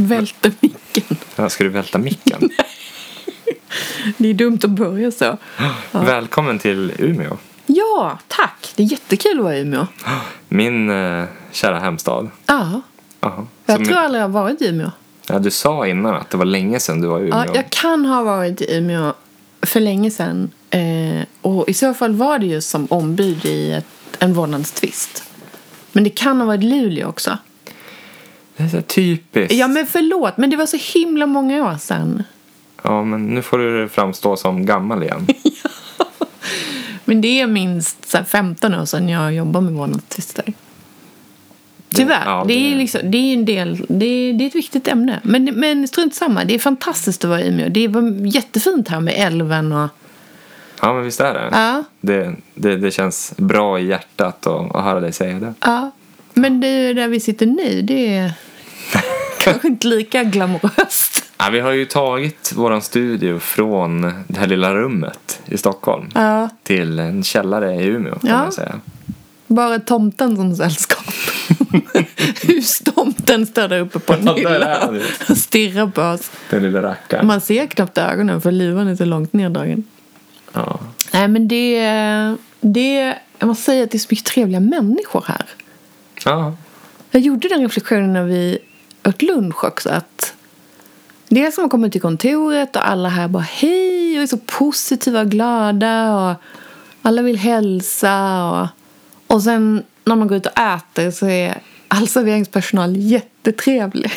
Välter micken. Ja, Ska du välta micken? Det är dumt att börja så. Välkommen till Umeå. Ja, tack. Det är jättekul att vara i Umeå. Min eh, kära hemstad. Ja, jag Som- tror aldrig jag har varit i Umeå. ja, du sa innan att det var länge sedan du var i Umeå. Ja, jag kan ha varit i Umeå för länge sedan. Eh, och i så fall var det ju som ombud i ett, en vårdnadstvist. Men det kan ha varit Luleå också. Det är så typiskt. Ja, men förlåt. Men det var så himla många år sedan. Ja, men nu får du framstå som gammal igen. Men det är minst så här, 15 år sedan jag jobbade med vårdnadstvister. Tyvärr. ja, det, är det- liksom, det är en del, det är, det är ett viktigt ämne. Men, men strunt samma, det är fantastiskt att vara i Umeå. Det var jättefint här med älven och... Ja, men visst är det. Ja, Det, det, det känns bra i hjärtat att, att höra dig säga det. ja. Men det är där vi sitter nu, det är kanske inte lika glamoröst. Ja, vi har ju tagit våran studio från det här lilla rummet i Stockholm Ja, till en källare i Umeå, kan Ja. man säga. bara tomten som sällskap. Hustomten står där uppe på en hylla och stirrar på oss. Den lilla rackaren. Man ser knappt ögonen för luvan är så långt neddragen. Ja. Nej men det, det, jag måste säga att det är så mycket trevliga människor här. ja. Jag gjorde den reflektionen när vi åt lunch också att det är som att komma till kontoret och alla här bara hej och är så positiva och glada och alla vill hälsa och, och sen när man går ut och äter så är all serveringspersonal jättetrevlig.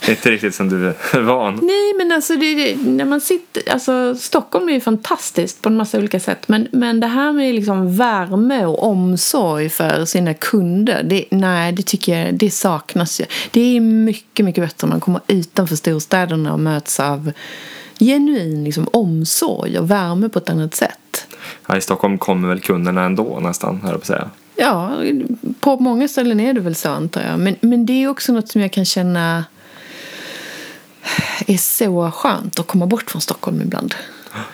Inte riktigt som du är van. Nej, men alltså det, när man sitter, alltså Stockholm är ju fantastiskt på en massa olika sätt. Men, men det här med liksom värme och omsorg för sina kunder, det, nej, det tycker jag, det saknas ju. Det är mycket, mycket bättre om man kommer utanför storstäderna och möts av genuin liksom, omsorg och värme på ett annat sätt. Ja, I Stockholm kommer väl kunderna ändå nästan, jag på säga. Ja, på många ställen är det väl så antar jag. Men, men det är också något som jag kan känna är så skönt att komma bort från Stockholm ibland.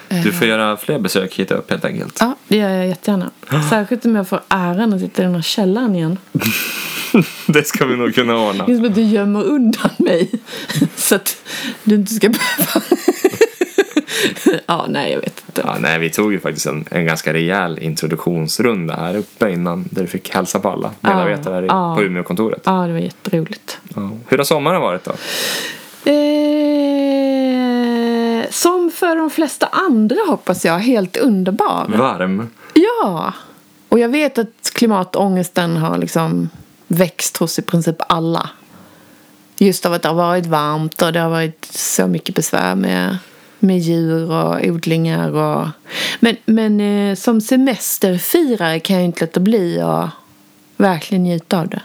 Du får göra fler besök hit upp helt enkelt. Ja, det gör jag jättegärna. Särskilt om jag får äran att sitta i den här källaren igen. Det ska vi nog kunna ordna. Det är som att du gömmer undan mig. Så att du inte ska behöva... ja, nej, jag vet inte. Ja, nej, vi tog ju faktiskt en, en ganska rejäl introduktionsrunda här uppe innan där du fick hälsa på alla medarbetare i, ja. på Umeåkontoret. Ja, det var jätteroligt. Ja. Hur har sommaren varit då? Eh, som för de flesta andra hoppas jag, helt underbar. Varm? Ja, och jag vet att klimatångesten har liksom växt hos i princip alla. Just av att det har varit varmt och det har varit så mycket besvär med, med djur och odlingar. Och... Men, men eh, som semesterfirare kan jag inte låta bli att verkligen njuta av det.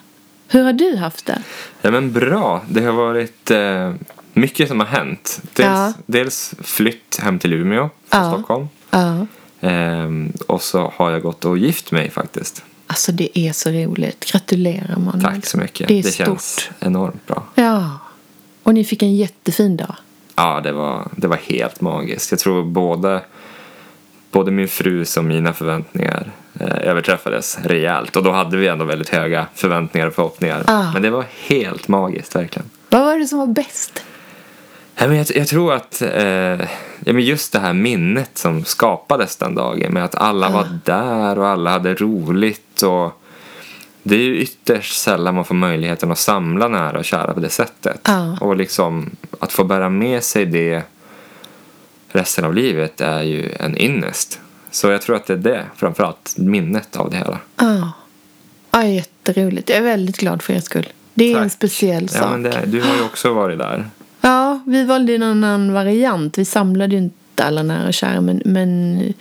Hur har du haft det? Ja men bra. Det har varit eh, mycket som har hänt. Dels, Ja. dels flytt hem till Umeå från Ja. Stockholm. Ja. Ehm, och så har jag gått och gift mig faktiskt. Alltså det är så roligt. Gratulerar Manuel. Tack så mycket. Det är känns stort. enormt bra. Ja. Och ni fick en jättefin dag. Ja, det var, det var helt magiskt. Jag tror både, både min frus och mina förväntningar eh, överträffades rejält. Och då hade vi ändå väldigt höga förväntningar och förhoppningar. Ah. Men det var helt magiskt, verkligen. Vad var det som var bäst? Men jag, jag tror att eh, ja, men just det här minnet som skapades den dagen med att alla var där och alla hade roligt. och Det är ju ytterst sällan man får möjligheten att samla nära och kära på det sättet. Ja. Och liksom att få bära med sig det resten av livet är ju en ynnest. Så jag tror att det är det, framförallt minnet av det hela. Ja. Ja, jätteroligt. Jag är väldigt glad för er skull. Det är en Tack. speciell sak. Ja, men det, du har ju också varit där. Ja, vi valde en annan variant. Vi samlade ju inte alla nära och kära. Men, men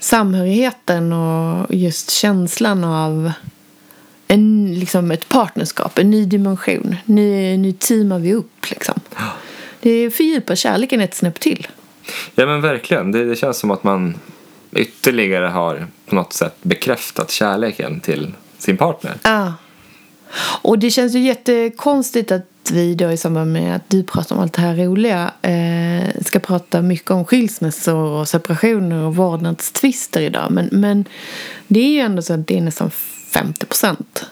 samhörigheten och just känslan av en, liksom ett partnerskap, en ny dimension. Nu, nu teamar vi upp liksom. Det fördjupar kärleken ett snäpp till. Ja men verkligen. Det, det känns som att man ytterligare har på något sätt bekräftat kärleken till sin partner. Ja. Och det känns ju jättekonstigt att vi då i samband med att du pratar om allt det här roliga eh, ska prata mycket om skilsmässor och separationer och vårdnadstvister idag. Men, men det är ju ändå så att det är nästan 50 procent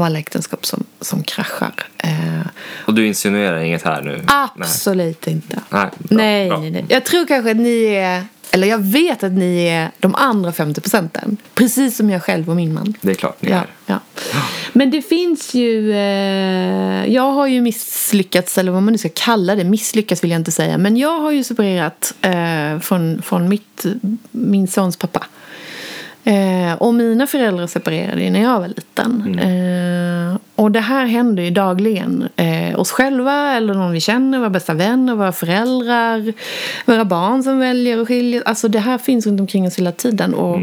av alla äktenskap som, som kraschar. Eh, Och du insinuerar inget här nu? Absolut nej. inte. Nej, bra, nej, bra. nej, nej. Jag tror kanske att ni är, eller jag vet att ni är de andra 50 procenten. Precis som jag själv och min man. Det är klart ni Ja, är. ja. Men det finns ju, eh, jag har ju misslyckats, eller vad man nu ska kalla det, misslyckats vill jag inte säga. Men jag har ju separerat eh, från, från mitt, min sons pappa. Eh, och mina föräldrar separerade ju när jag var liten. Eh, och det här händer ju dagligen. Eh, oss själva eller någon vi känner, våra bästa vänner, våra föräldrar, våra barn som väljer att skilja. Alltså det här finns runt omkring oss hela tiden. Och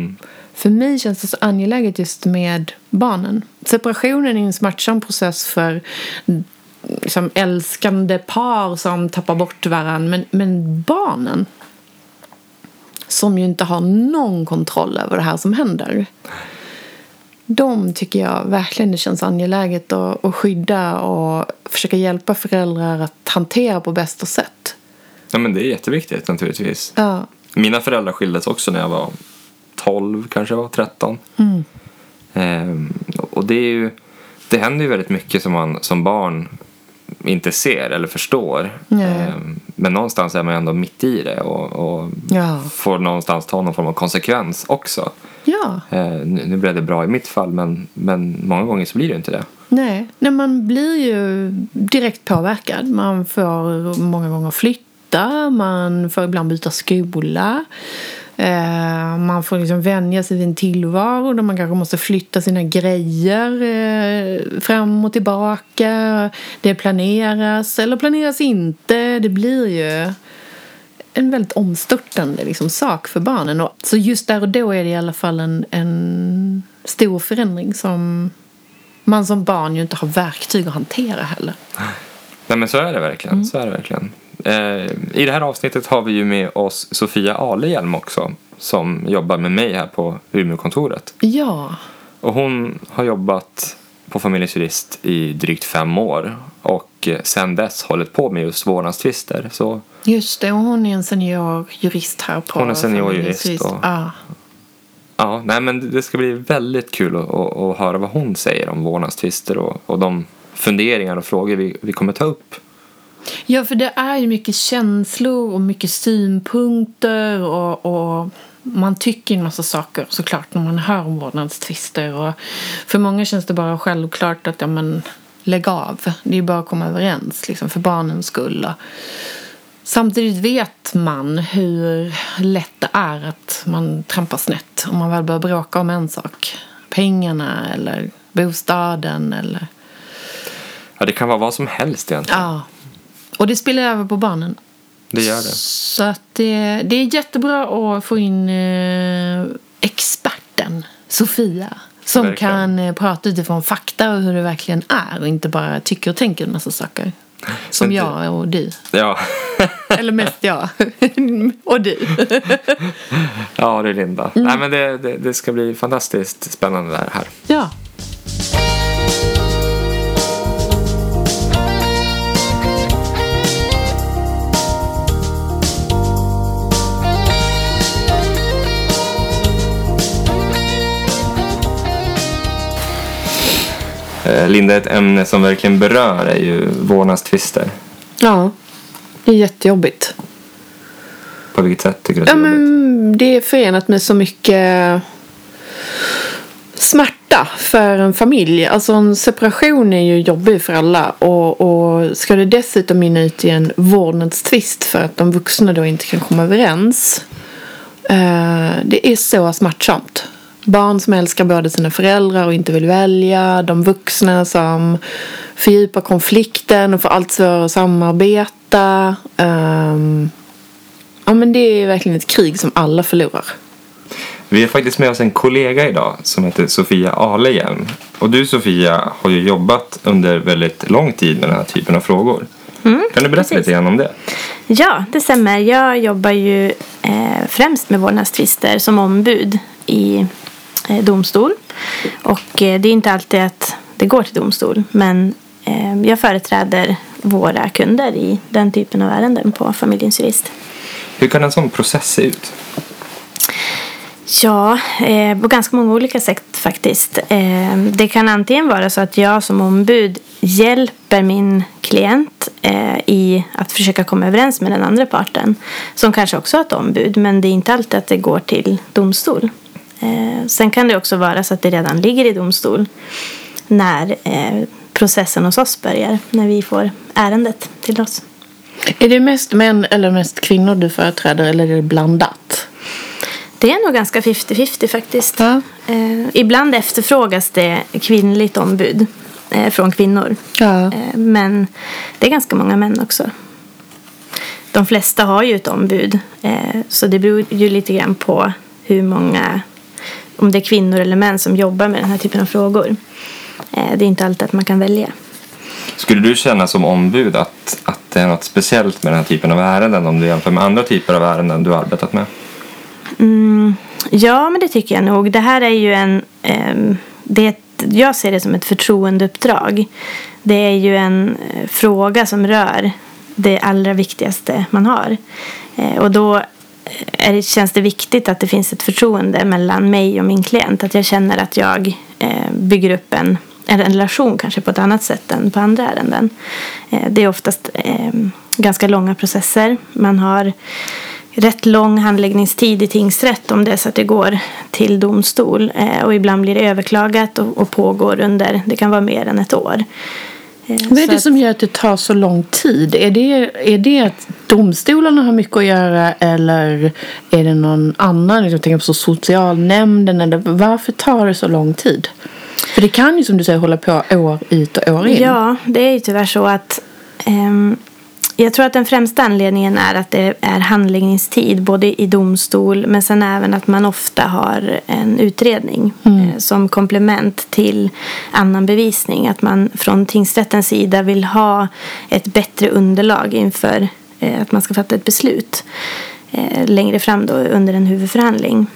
för mig känns det så angeläget just med barnen. Separationen är en smärtsam process för liksom, älskande par som tappar bort varandra. Men, men barnen som ju inte har någon kontroll över det här som händer. De tycker jag verkligen det känns angeläget att, att skydda och försöka hjälpa föräldrar att hantera på bästa sätt. Ja, men det är jätteviktigt naturligtvis. Ja, Mina föräldrar skildes också när jag var 12, kanske jag var 13. Mm. Ehm, och det är ju, det händer ju väldigt mycket som man som barn inte ser eller förstår. Ehm, men någonstans är man ju ändå mitt i det och, och Ja. får någonstans ta någon form av konsekvens också. ja. Ehm, nu, nu blev det bra i mitt fall men, men många gånger så blir det inte det. Nej. Nej, man blir ju direkt påverkad. Man får många gånger flytta, man får ibland byta skola. Eh, man får liksom vänja sig vid en tillvaro där man kanske måste flytta sina grejer eh, fram och tillbaka. Det planeras eller planeras inte. Det blir ju en väldigt omstörtande liksom, sak för barnen. Och, så just där och då är det i alla fall en, en stor förändring som man som barn ju inte har verktyg att hantera heller. Nej men så är det verkligen. Mm. Så är det verkligen. Eh, I det här avsnittet har vi ju med oss Sofia Alehjelm också. Som jobbar med mig här på Umeåkontoret. Ja, Och hon har jobbat på Familjens Jurist i drygt fem år. Och sen dess hållit på med just vårdnadstvister. Så just det. Och hon är en senior jurist här på Hon är senior Familjens jurist och- Ja. ja, nej men det ska bli väldigt kul att, att, att höra vad hon säger om vårdnadstvister och, och de funderingar och frågor vi, vi kommer ta upp. Ja, för det är ju mycket känslor och mycket synpunkter och, och man tycker en massa saker såklart när man hör om vårdnadstvister. Och för många känns det bara självklart att ja, men, lägg av. Det är bara att komma överens liksom, för barnens skull. Samtidigt vet man hur lätt det är att man trampar snett om man väl börjar bråka om en sak. Pengarna eller bostaden eller... Ja, det kan vara vad som helst egentligen. Ja. Och det spiller över på barnen. Det gör det. Så att det, det är jättebra att få in eh, experten Sofia. Som Verkligen. kan eh, prata utifrån fakta och hur det verkligen är och inte bara tycker och tänker en massa saker. Som jag och du. Ja, Eller mest jag. och du. ja det är Linda. Nej, men det, det, det ska bli fantastiskt spännande det här. Ja. Linda, ett ämne som verkligen berör är ju vårdnadstvister. Ja. Det är jättejobbigt. På vilket sätt tycker du att det Ja, är men det är förenat med så mycket smärta för en familj. Alltså en separation är ju jobbig för alla. Och, och ska det dessutom mynna ut i en vårdnadstvist för att de vuxna då inte kan komma överens. Eh, det är så smärtsamt. Barn som älskar båda sina föräldrar och inte vill välja. De vuxna som fördjupar konflikten och får allt svårare att samarbeta. Ehm, Ja men det är verkligen ett krig som alla förlorar. Vi har faktiskt med oss en kollega idag som heter Sofia Alehjelm. Och du Sofia har ju jobbat under väldigt lång tid med den här typen av frågor. kan du berätta precis. lite grann om det? Ja, det stämmer. Jag jobbar ju eh, främst med vårdnadstvister som ombud i domstol. Och eh, det är inte alltid att det går till domstol. Men eh, jag företräder våra kunder i den typen av ärenden på Familjens Jurist. Hur kan en sån process se ut? Ja, eh, på ganska många olika sätt faktiskt. Eh, det kan antingen vara så att jag som ombud hjälper min klient eh, i att försöka komma överens med den andra parten. Som kanske också har ett ombud, men det är inte alltid att det går till domstol. Eh, sen kan det också vara så att det redan ligger i domstol när eh, processen hos oss börjar, när vi får ärendet till oss. Är det mest män eller mest kvinnor du företräder eller är det blandat? Det är nog ganska 50-50 faktiskt. Ja. Eh, ibland efterfrågas det kvinnligt ombud eh, från kvinnor. Ja. Eh, men det är ganska många män också. De flesta har ju ett ombud. Eh, så det beror ju lite grann på hur många, om det är kvinnor eller män som jobbar med den här typen av frågor. Eh, det är inte alltid att man kan välja. Skulle du känna som ombud att, att det är något speciellt med den här typen av ärenden om du jämför med andra typer av ärenden du har arbetat med? Mm, ja, men det tycker jag nog. Det här är ju en... ehm, det är ett, jag ser det som ett förtroendeuppdrag. Det är ju en eh, fråga som rör det allra viktigaste man har. Eh, och då är det, känns det viktigt att det finns ett förtroende mellan mig och min klient. Att jag känner att jag eh, bygger upp en, en relation kanske på ett annat sätt än på andra ärenden. Eh, det är oftast eh, ganska långa processer. Man har rätt lång handläggningstid i tingsrätt om det är så att det går till domstol. Eh, och ibland blir det överklagat och, och pågår under, det kan vara mer än ett år. Eh, Vad är det att- som gör att det tar så lång tid? Är det, är det att domstolarna har mycket att göra eller är det någon annan? Jag tänker på socialnämnden. Eller varför tar det så lång tid? För det kan ju som du säger hålla på år ut och år in. Ja, det är ju tyvärr så att ehm, jag tror att den främsta anledningen är att det är handläggningstid både i domstol men sen även att man ofta har en utredning eh, som komplement till annan bevisning. Att man från tingsrättens sida vill ha ett bättre underlag inför eh, att man ska fatta ett beslut eh, längre fram då under en huvudförhandling.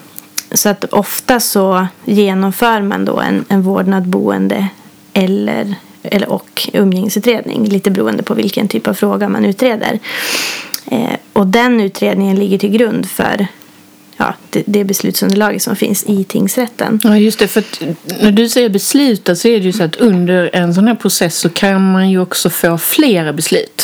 Så att ofta så genomför man då en, en vårdnad boende eller, eller och umgängesutredning. Lite beroende på vilken typ av fråga man utreder. Eh, och den utredningen ligger till grund för ja, det, det beslutsunderlaget som finns i tingsrätten. Ja, just det. För att när du säger besluta så är det ju så att under en sån här process så kan man ju också få flera beslut.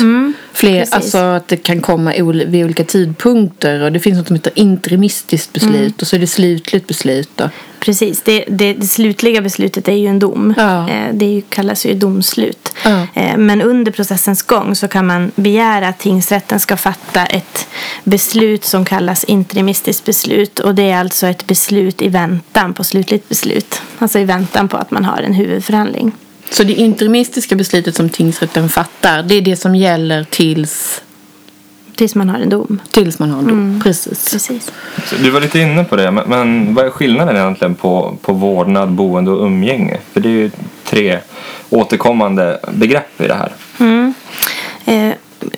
Fler, precis. alltså att det kan komma vid olika tidpunkter och det finns något som heter interimistiskt beslut och så är det slutligt beslut. Då. Precis, det, det, det slutliga beslutet är ju en dom. Ja. Eh, Det ju, kallas ju domslut. Ja. Eh, Men under processens gång så kan man begära att tingsrätten ska fatta ett beslut som kallas interimistiskt beslut. Och det är alltså ett beslut i väntan på slutligt beslut. Alltså i väntan på att man har en huvudförhandling. Så det interimistiska beslutet som tingsrätten fattar det är det som gäller tills, Tills man har en dom. tills man har en dom. Precis. Precis. Så du var lite inne på det, men, men vad är skillnaden egentligen på, på vårdnad, boende och umgänge? För det är ju tre återkommande begrepp i det här. Eh,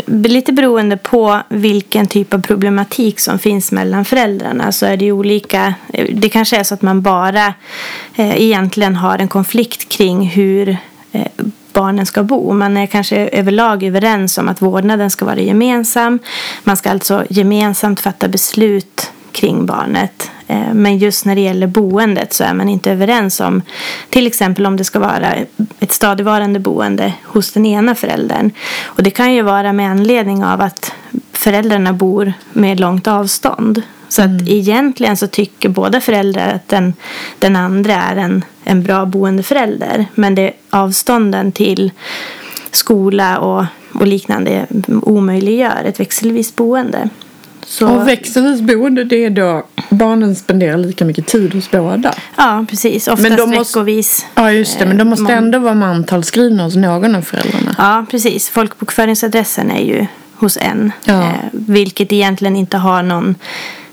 lite beroende på vilken typ av problematik som finns mellan föräldrarna så är det ju olika. Eh, det kanske är så att man bara eh, egentligen har en konflikt kring hur eh, barnen ska bo. Man är kanske överlag överens om att vårdnaden ska vara gemensam. Man ska alltså gemensamt fatta beslut kring barnet. Eh, Men just när det gäller boendet så är man inte överens om till exempel om det ska vara ett stadigvarande boende hos den ena föräldern. Och det kan ju vara med anledning av att föräldrarna bor med långt avstånd. Så att egentligen så tycker båda föräldrar att den, den andra är en, en bra boendeförälder. Men det avstånden till skola och, och liknande omöjliggör ett växelvis boende. Så, Och växelvis boende det är då barnen spenderar lika mycket tid hos båda. Ja, precis. Oftast Men de måste- veckovis. Ja just det, men de måste man- ändå vara mantalsskrivna hos någon av föräldrarna. Ja, precis. Folkbokföringsadressen är ju hos en. Ja. Eh, vilket egentligen inte har någon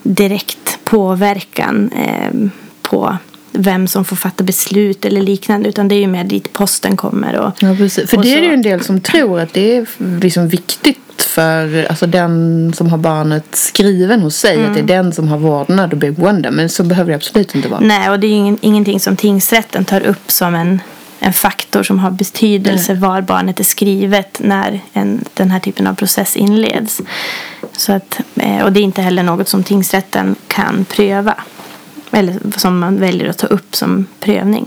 direkt påverkan eh, på vem som får fatta beslut eller liknande. Utan det är ju mer dit posten kommer. Och, Ja, precis. För Och det är så- det ju en del som tror att det är liksom viktigt för alltså den som har barnet skriven hos sig. Att det är den som har vårdnad och boende. Men så behöver det absolut inte vara. Nej, och det är ju ingen, ingenting som tingsrätten tar upp som en, en faktor som har betydelse var barnet är skrivet när en, den här typen av process inleds. Så att, eh, och det är inte heller något som tingsrätten kan pröva. Eller som man väljer att ta upp som prövning.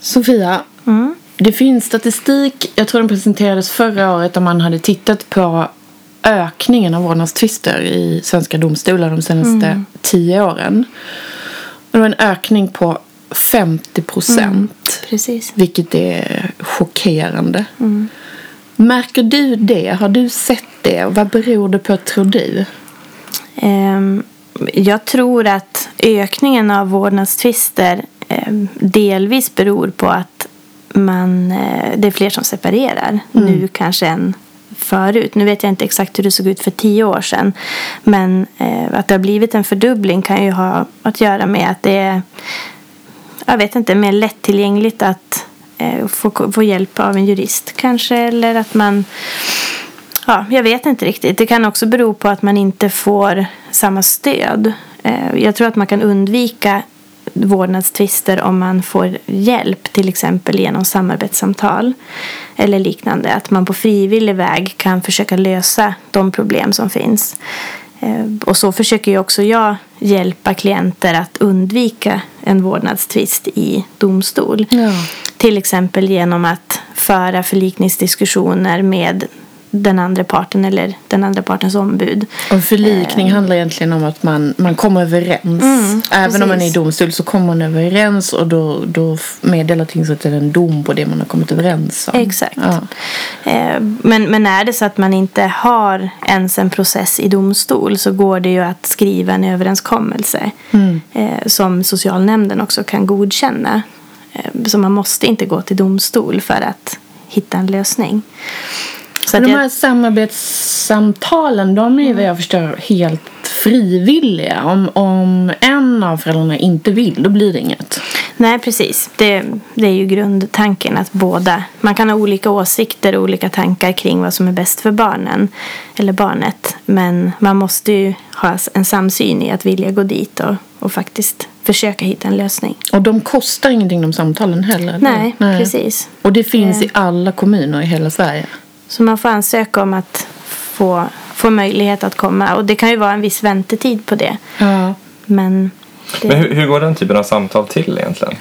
Sofia, Mm. Det finns statistik, jag tror den presenterades förra året, där man hade tittat på ökningen av vårdnadstvister i svenska domstolar de senaste tio åren. Det var en ökning på 50 procent. Precis. Vilket är chockerande. Märker du det? Har du sett det? Vad beror det på, tror du? Ehm, jag tror att ökningen av vårdnadstvister ehm, delvis beror på att man, eh, det är fler som separerar nu kanske än förut. Nu vet jag inte exakt hur det såg ut för tio år sedan. Men eh, att det har blivit en fördubbling kan ju ha att göra med att det är jag vet inte, mer lättillgängligt att eh, få, få hjälp av en jurist kanske. Eller att man Ja, jag vet inte riktigt. Det kan också bero på att man inte får samma stöd. Eh, Jag tror att man kan undvika vårdnadstvister om man får hjälp, till exempel genom samarbetssamtal eller liknande. Att man på frivillig väg kan försöka lösa de problem som finns. Eh, Och så försöker ju också jag hjälpa klienter att undvika en vårdnadstvist i domstol. Ja. Till exempel genom att föra förlikningsdiskussioner med den andra parten eller den andra partens ombud. Och förlikning handlar egentligen om att man, man kommer överens. Även om man är i precis. domstol så kommer man överens och då, då meddelar tingsrätten en dom på det man har kommit överens om. Exakt. Ja. Eh, Men, men är det så att man inte har ens en process i domstol så går det ju att skriva en överenskommelse eh, som socialnämnden också kan godkänna. Eh, Så man måste inte gå till domstol för att hitta en lösning. Så de jag, här samarbetssamtalen, de är ju vad jag förstår helt frivilliga. Om, om en av föräldrarna inte vill, då blir det inget. nej, precis. Det, det är ju grundtanken att båda... Man kan ha olika åsikter och olika tankar kring vad som är bäst för barnen eller barnet. Men man måste ju ha en samsyn i att vilja gå dit och, och faktiskt försöka hitta en lösning. Och de kostar ingenting de samtalen heller. eller? Nej, precis. Och det finns i alla kommuner i hela Sverige. Så man får ansöka om att få, få möjlighet att komma. Och det kan ju vara en viss väntetid på det. Ja. Men, det, Men hur, hur går den typen av samtal till egentligen?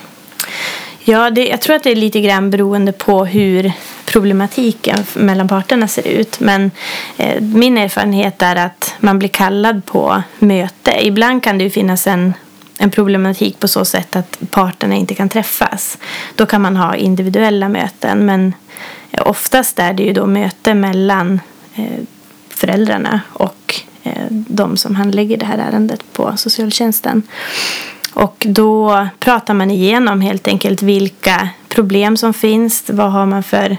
ja, det, jag tror att det är lite grann beroende på hur problematiken mellan parterna ser ut. Men eh, min erfarenhet är att man blir kallad på möte. Ibland kan det ju finnas en en problematik på så sätt att parterna inte kan träffas. Då kan man ha individuella möten men oftast är det ju då möte mellan eh, föräldrarna och eh, de som handlägger det här ärendet på socialtjänsten. Och då pratar man igenom helt enkelt vilka problem som finns, vad har man för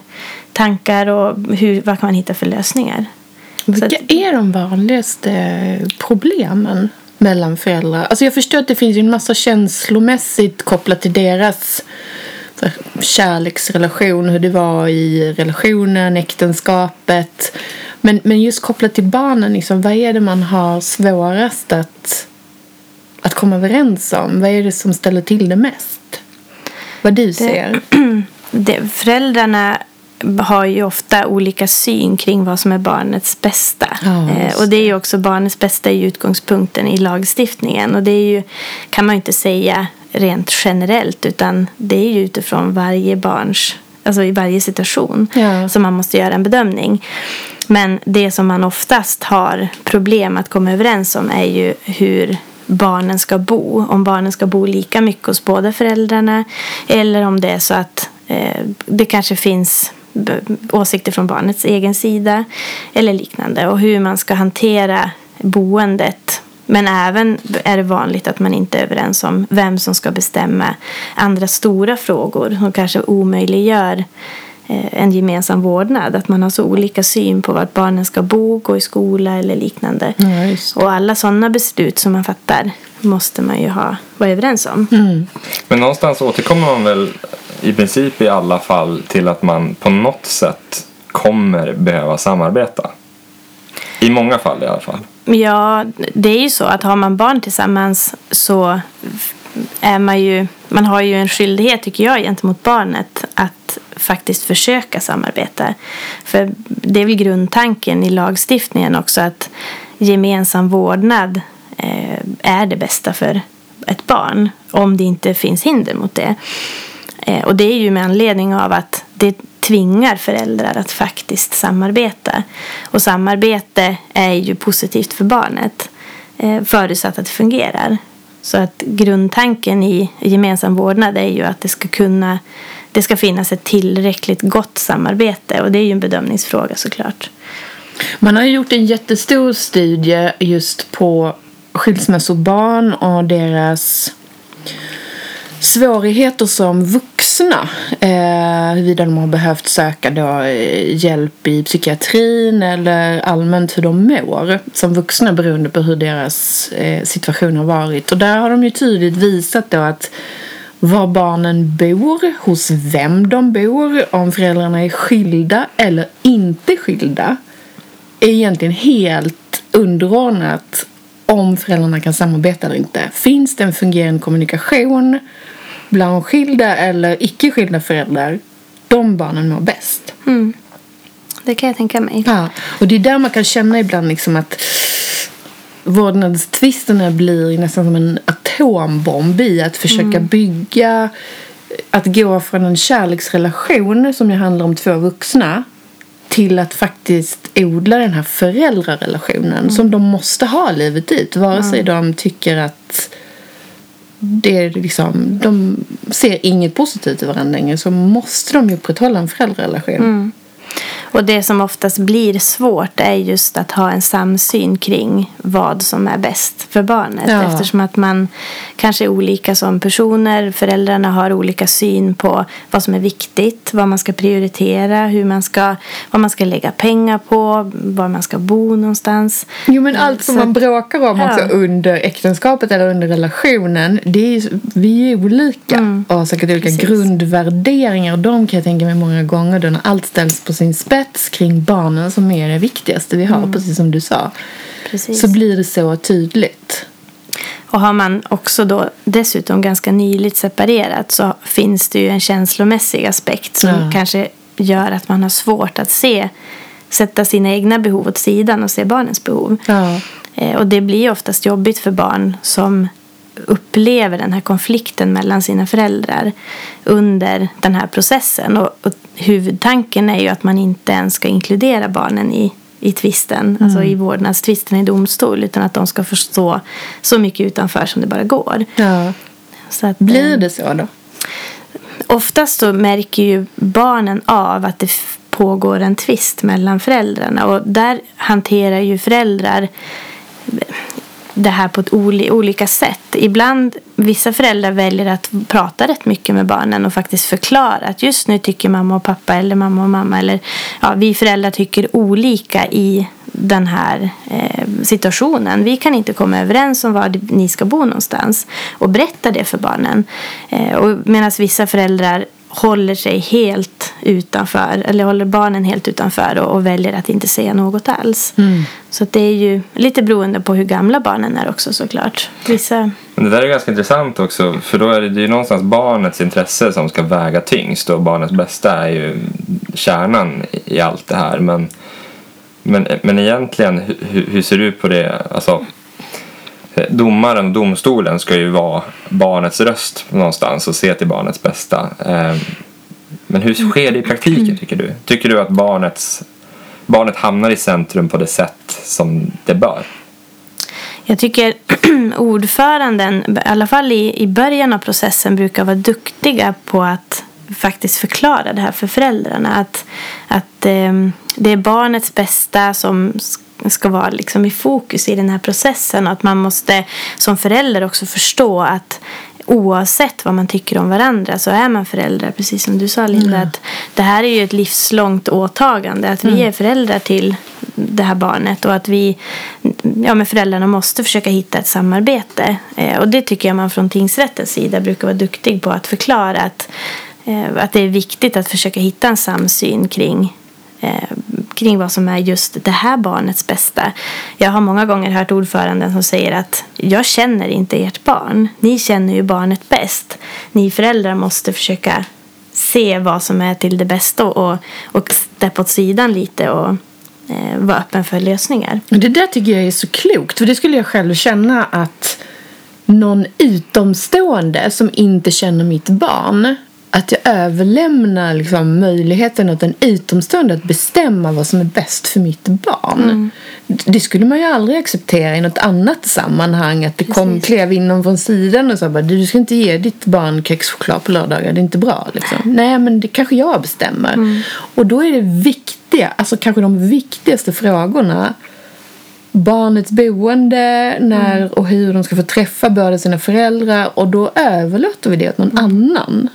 tankar och hur, vad kan man hitta för lösningar. Vilka att- är de vanligaste problemen mellan föräldrar? Alltså jag förstår att det finns en massa känslomässigt kopplat till deras kärleksrelation, hur det var i relationen, äktenskapet. Men, men just kopplat till barnen, liksom, vad är det man har svårast att, att komma överens om? Vad är det som ställer till det mest? Vad du ser? det, föräldrarna har ju ofta olika syn kring vad som är barnets bästa. Just eh, och det är ju också barnets bästa ju utgångspunkten i lagstiftningen. Och det är ju, kan man ju inte säga rent generellt utan det är ju utifrån varje barns, alltså i varje situation Ja. som man måste göra en bedömning. Men det som man oftast har problem att komma överens om är ju hur barnen ska bo. Om barnen ska bo lika mycket hos båda föräldrarna eller om det är så att eh, det kanske finns åsikter från barnets egen sida eller liknande. Och hur man ska hantera boendet. Men även är det vanligt att man inte är överens om vem som ska bestämma andra stora frågor som kanske omöjliggör eh, en gemensam vårdnad. Att man har så olika syn på vart barnen ska bo, gå i skola eller liknande. Ja, just. Och alla sådana beslut som man fattar måste man ju ha, vara överens om. Men någonstans återkommer man väl i princip i alla fall till att man på något sätt kommer behöva samarbeta. I många fall i alla fall. Ja, det är ju så att har man barn tillsammans så är man ju, man har ju en skyldighet tycker jag gentemot barnet att faktiskt försöka samarbeta. För det är väl grundtanken i lagstiftningen också att gemensam vårdnad eh, är det bästa för ett barn om det inte finns hinder mot det. Eh, och det är ju med anledning av att det tvingar föräldrar att faktiskt samarbeta. Och samarbete är ju positivt för barnet. Eh, förutsatt att det fungerar. Så att grundtanken i gemensam vårdnad är ju att det ska kunna det ska finnas ett tillräckligt gott samarbete och det är ju en bedömningsfråga såklart. Man har gjort en jättestor studie just på skilsmässobarn och deras svårigheter som vuxna. Eh, huruvida de har behövt söka då eh, hjälp i psykiatrin eller allmänt hur de mår som vuxna beroende på hur deras eh, situation har varit. Och där har de ju tydligt visat då att var barnen bor, hos vem de bor, om föräldrarna är skilda eller inte skilda är egentligen helt underordnat om föräldrarna kan samarbeta eller inte. Finns det en fungerande kommunikation bland skilda eller icke skilda föräldrar, de barnen mår bäst. Mm. Det kan jag tänka mig. Ja, och det är där man kan känna ibland liksom att vårdnadstvisterna blir nästan som en atombomb i att försöka mm. bygga att gå från en kärleksrelation som ju handlar om två vuxna till att faktiskt odla den här föräldrarelationen mm. som de måste ha livet ut. Vare sig mm. de tycker att det är liksom, de ser inget positivt i varandra längre så måste de ju upprätthålla en föräldrarelation. Mm. Och det som oftast blir svårt är just att ha en samsyn kring vad som är bäst för barnet. Ja. Eftersom att man kanske är olika som personer. Föräldrarna har olika syn på vad som är viktigt, vad man ska prioritera, hur man ska, vad man ska lägga pengar på, var man ska bo någonstans. Jo men allt som Så, man bråkar om ja. också under äktenskapet eller under relationen. Det är, vi är olika mm. och har säkert olika Precis. grundvärderingar. Och de kan jag tänka mig många gånger då när allt ställs på sin spets kring barnen som är det viktigaste vi har, mm. precis som du sa. Precis. Så blir det så tydligt. Och har man också då dessutom ganska nyligt separerat så finns det ju en känslomässig aspekt som ja. kanske gör att man har svårt att se sätta sina egna behov åt sidan och se barnens behov. Ja. Eh, och det blir oftast jobbigt för barn som upplever den här konflikten mellan sina föräldrar under den här processen. Och, och huvudtanken är ju att man inte ens ska inkludera barnen i, i tvisten, mm. alltså i vårdnadstvisten i domstol, utan att de ska förstå så mycket utanför som det bara går. Ja. Så att, Blir eh, det så då? Oftast så märker ju barnen av att det pågår en tvist mellan föräldrarna och där hanterar ju föräldrar det här på ett olika sätt. Ibland, vissa föräldrar väljer att prata rätt mycket med barnen och faktiskt förklara att just nu tycker mamma och pappa eller mamma och mamma eller ja, vi föräldrar tycker olika i den här eh, situationen. Vi kan inte komma överens om var ni ska bo någonstans och berätta det för barnen. Eh, Medan vissa föräldrar håller sig helt utanför eller håller barnen helt utanför och, och väljer att inte säga något alls. Mm. Så det är ju lite beroende på hur gamla barnen är också såklart. Vissa... Men det där är ganska intressant också för då är det ju någonstans barnets intresse som ska väga tyngst och barnets bästa är ju kärnan i allt det här. Men, men, men egentligen, hur, hur ser du på det? Alltså, domaren och domstolen ska ju vara barnets röst någonstans och se till barnets bästa. Ehm, men hur sker det i praktiken tycker du? Tycker du att barnets, barnet hamnar i centrum på det sätt som det bör? Jag tycker ordföranden, i alla fall i, i början av processen, brukar vara duktiga på att faktiskt förklara det här för föräldrarna. Att, att eh, det är barnets bästa som ska vara liksom i fokus i den här processen att man måste som förälder också förstå att oavsett vad man tycker om varandra så är man föräldrar, precis som du sa Linda. Mm. Att det här är ju ett livslångt åtagande. Att vi mm. är föräldrar till det här barnet och att vi ja, med föräldrarna måste försöka hitta ett samarbete. Eh, och det tycker jag man från tingsrättens sida brukar vara duktig på att förklara. Att, eh, att det är viktigt att försöka hitta en samsyn kring eh, kring vad som är just det här barnets bästa. Jag har många gånger hört ordföranden som säger att jag känner inte ert barn. Ni känner ju barnet bäst. Ni föräldrar måste försöka se vad som är till det bästa och, och steppa åt sidan lite och eh, vara öppen för lösningar. Det där tycker jag är så klokt. För det skulle jag själv känna att någon utomstående som inte känner mitt barn att jag överlämnar liksom möjligheten åt en utomstående att bestämma vad som är bäst för mitt barn. Det skulle man ju aldrig acceptera i något annat sammanhang. Att det kom, klev in någon från sidan och sa bara, du ska inte ge ditt barn kexchoklad på lördagar, det är inte bra. Liksom. Nej, men det kanske jag bestämmer. Och då är det viktiga, alltså kanske de viktigaste frågorna barnets boende när och hur de ska få träffa båda sina föräldrar och då överlåter vi det åt någon annan.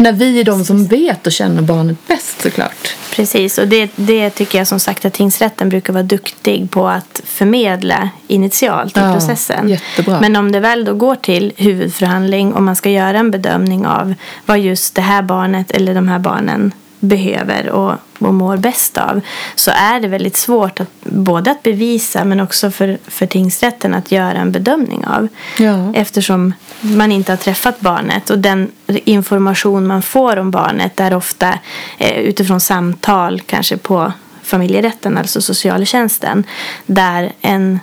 När vi är de som vet och känner barnet bäst såklart. Precis, och det, det tycker jag som sagt att tingsrätten brukar vara duktig på att förmedla initialt i Ja, processen. jättebra. Men om det väl då går till huvudförhandling och man ska göra en bedömning av vad just det här barnet eller de här barnen behöver och, och mår bäst av så är det väldigt svårt att både att bevisa men också för, för tingsrätten att göra en bedömning av. Ja. Eftersom man inte har träffat barnet och den information man får om barnet är ofta eh, utifrån samtal kanske på familjerätten, alltså socialtjänsten, där en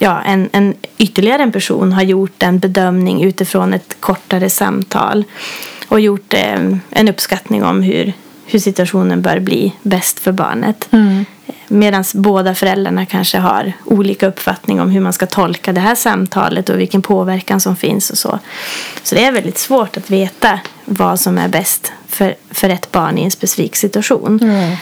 Ja, en, en ytterligare en person har gjort en bedömning utifrån ett kortare samtal och gjort eh, en uppskattning om hur, hur situationen bör bli bäst för barnet. Medan båda föräldrarna kanske har olika uppfattning om hur man ska tolka det här samtalet och vilken påverkan som finns och så. Så det är väldigt svårt att veta vad som är bäst för, för ett barn i en specifik situation.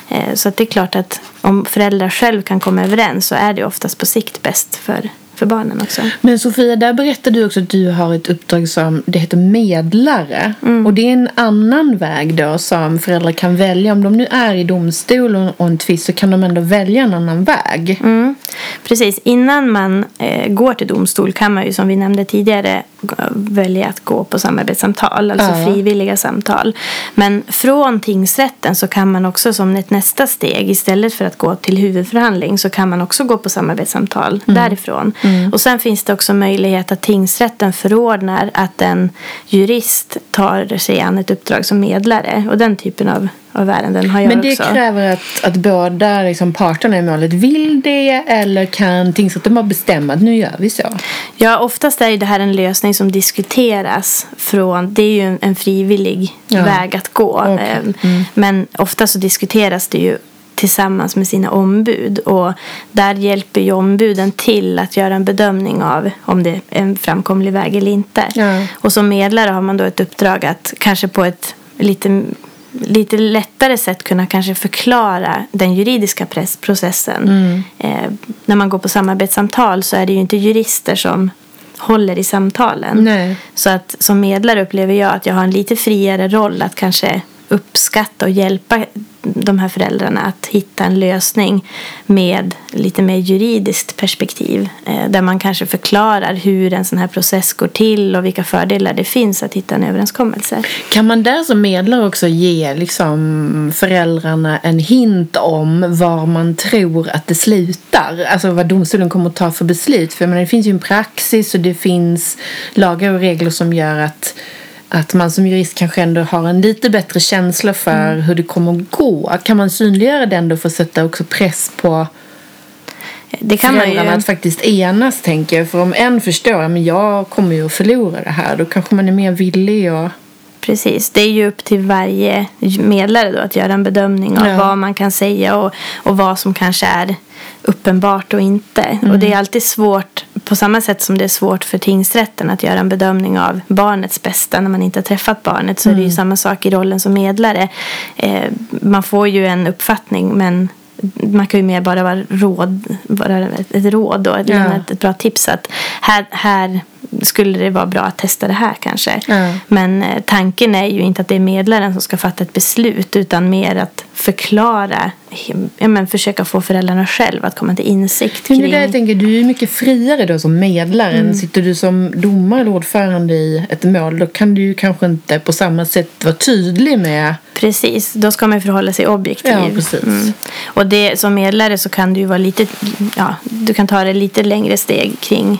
Eh, Så det är klart att om föräldrar själv kan komma överens så är det oftast på sikt bäst för, för barnen också. Men Sofia, där berättar du också att du har ett uppdrag som det heter medlare. Mm. Och det är en annan väg då som föräldrar kan välja. Om de nu är i domstol och- en tvist så kan de ändå välja en annan väg. Mm. Precis, innan man eh, går till domstol kan man ju som vi nämnde tidigare välja att gå på samarbetssamtal, alltså Ja. frivilliga samtal. Men från tingsrätten så kan man också som ett nästa steg istället för att gå till huvudförhandling så kan man också gå på samarbetssamtal därifrån. Och sen finns det också möjlighet att tingsrätten förordnar att en jurist tar sig an ett uppdrag som medlare och den typen av, av ärenden har jag Men det också. kräver att, att båda liksom, parterna i målet vill det eller kan tingsrätten bara bestämma att nu gör vi så? Ja, oftast är det här en lösning som diskuteras från, det är ju en, en frivillig Ja. väg att gå. Okej. Eh, Men ofta så diskuteras det ju tillsammans med sina ombud och där hjälper ju ombuden till att göra en bedömning av om det är en framkomlig väg eller inte. Ja. Och som medlare har man då ett uppdrag att kanske på ett lite lite lättare sätt kunna kanske förklara den juridiska processen. Mm. Eh, när man går på samarbetssamtal så är det ju inte jurister som håller i samtalen. Nej. Så att som medlare upplever jag att jag har en lite friare roll att kanske uppskatta och hjälpa de här föräldrarna att hitta en lösning med lite mer juridiskt perspektiv. Eh, där man kanske förklarar hur en sån här process går till och vilka fördelar det finns att hitta en överenskommelse. Kan man där som medlare också ge liksom, föräldrarna en hint om var man tror att det slutar? Alltså vad domstolen kommer att ta för beslut? För menar, det finns ju en praxis och det finns lagar och regler som gör att att man som jurist kanske ändå har en lite bättre känsla för Mm. hur det kommer att gå. Kan man synliggöra den då för att sätta också press på Det kan man föräldrarna ju. att faktiskt enas, tänker jag. För om en förstår att jag kommer ju att förlora det här, då kanske man är mer villig att... Precis, det är ju upp till varje medlare då att göra en bedömning av Ja. vad man kan säga och, och vad som kanske är uppenbart och inte. Och det är alltid svårt, på samma sätt som det är svårt för tingsrätten att göra en bedömning av barnets bästa när man inte har träffat barnet så är det ju samma sak i rollen som medlare. Eh, man får ju en uppfattning men man kan ju mer bara vara råd, bara ett, råd då, Ja. ett bra tips att här, här skulle det vara bra att testa det här kanske. Ja. Men eh, tanken är ju inte att det är medlaren som ska fatta ett beslut utan mer att förklara, ja, men försöka få föräldrarna själva att komma till insikt Men kring... det där jag tänker, du är mycket friare då som medlare. än Sitter du som domare eller ordförande i ett mål, då kan du ju kanske inte på samma sätt vara tydlig med... Precis, då ska man ju förhålla sig objektiv. Ja, precis. Och det, som medlare så kan du ju vara lite, ja, du kan ta det lite längre steg kring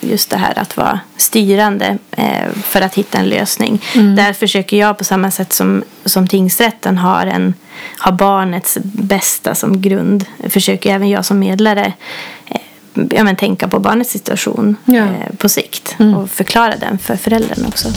just det här att vara styrande eh, för att hitta en lösning. Där försöker jag på samma sätt som, som tingsrätten har, en, har barnets bästa som grund. Försöker även jag som medlare eh, ja, men tänka på barnets situation Ja. eh, på sikt och förklara den för föräldrarna också.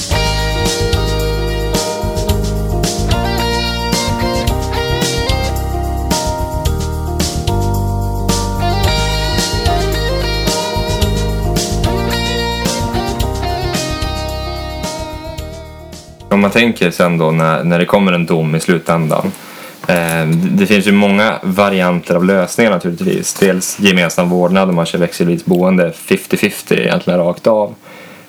Om man tänker sen då när, när det kommer en dom i slutändan. Eh, det finns ju många varianter av lösningar naturligtvis. Dels gemensam vårdnad om man kör växelvis boende 50-50 egentligen rakt av.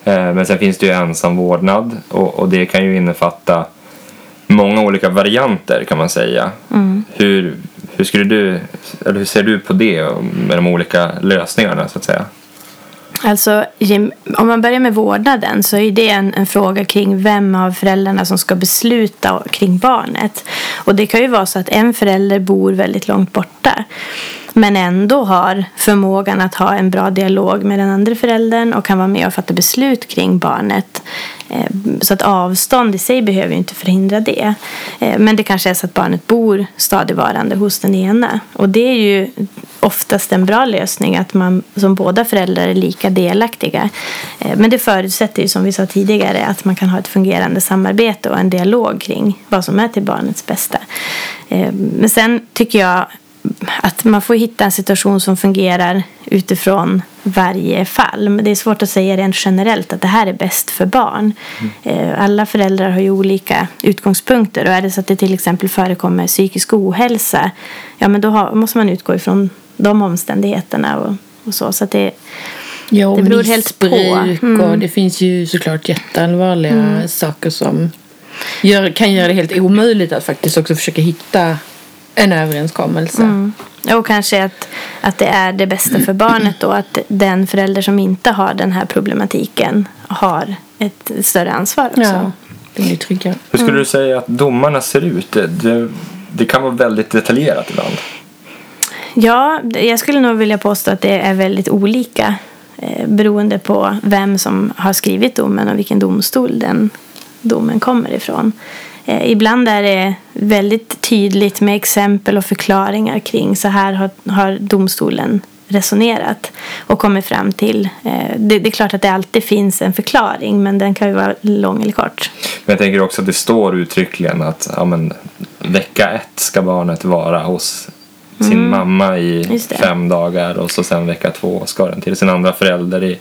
Eh, men sen finns det ju ensam vårdnad och, och det kan ju innefatta många olika varianter kan man säga. Hur, hur, skulle du, eller hur ser du på det med de olika lösningarna så att säga? Alltså, om man börjar med vårdnaden så är det en, en fråga kring vem av föräldrarna som ska besluta kring barnet. Och det kan ju vara så att en förälder bor väldigt långt borta men ändå har förmågan att ha en bra dialog med den andra föräldern och kan vara med och fatta beslut kring barnet. Eh, så att avstånd i sig behöver ju inte förhindra det. Eh, men det kanske är så att barnet bor stadigvarande hos den ena. Och det är ju oftast en bra lösning att man som båda föräldrar är lika delaktiga. Eh, men det förutsätter ju som vi sa tidigare att man kan ha ett fungerande samarbete och en dialog kring vad som är till barnets bästa. Men sen tycker jag att man får hitta en situation som fungerar utifrån varje fall. Men det är svårt att säga rent generellt att det här är bäst för barn. Eh, Alla föräldrar har ju olika utgångspunkter och är det så att det till exempel förekommer psykisk ohälsa ja men då har, måste man utgå ifrån de omständigheterna och, och så. Så att det, Ja, Det beror helt på. Mm. och det finns ju såklart jätteallvarliga saker som gör, kan göra det helt omöjligt att faktiskt också försöka hitta en överenskommelse. Mm. Och kanske att, att det är det bästa för barnet då. Att den förälder som inte har den här problematiken har ett större ansvar också. Ja, det blir tryggare. Hur skulle du säga att domarna ser ut? Det, det, det kan vara väldigt detaljerat ibland. Ja, jag skulle nog vilja påstå att det är väldigt olika eh, beroende på vem som har skrivit domen och vilken domstol den domen kommer ifrån. Eh, ibland är det väldigt tydligt med exempel och förklaringar kring så här har, har domstolen resonerat och kommit fram till. Eh, det, det är klart att det alltid finns en förklaring men den kan ju vara lång eller kort. Men jag tänker också att det står uttryckligen att ja, men, vecka ett ska barnet vara hos sin mamma i Mm. Just det. fem dagar och så sen vecka två ska den till sin andra förälder i,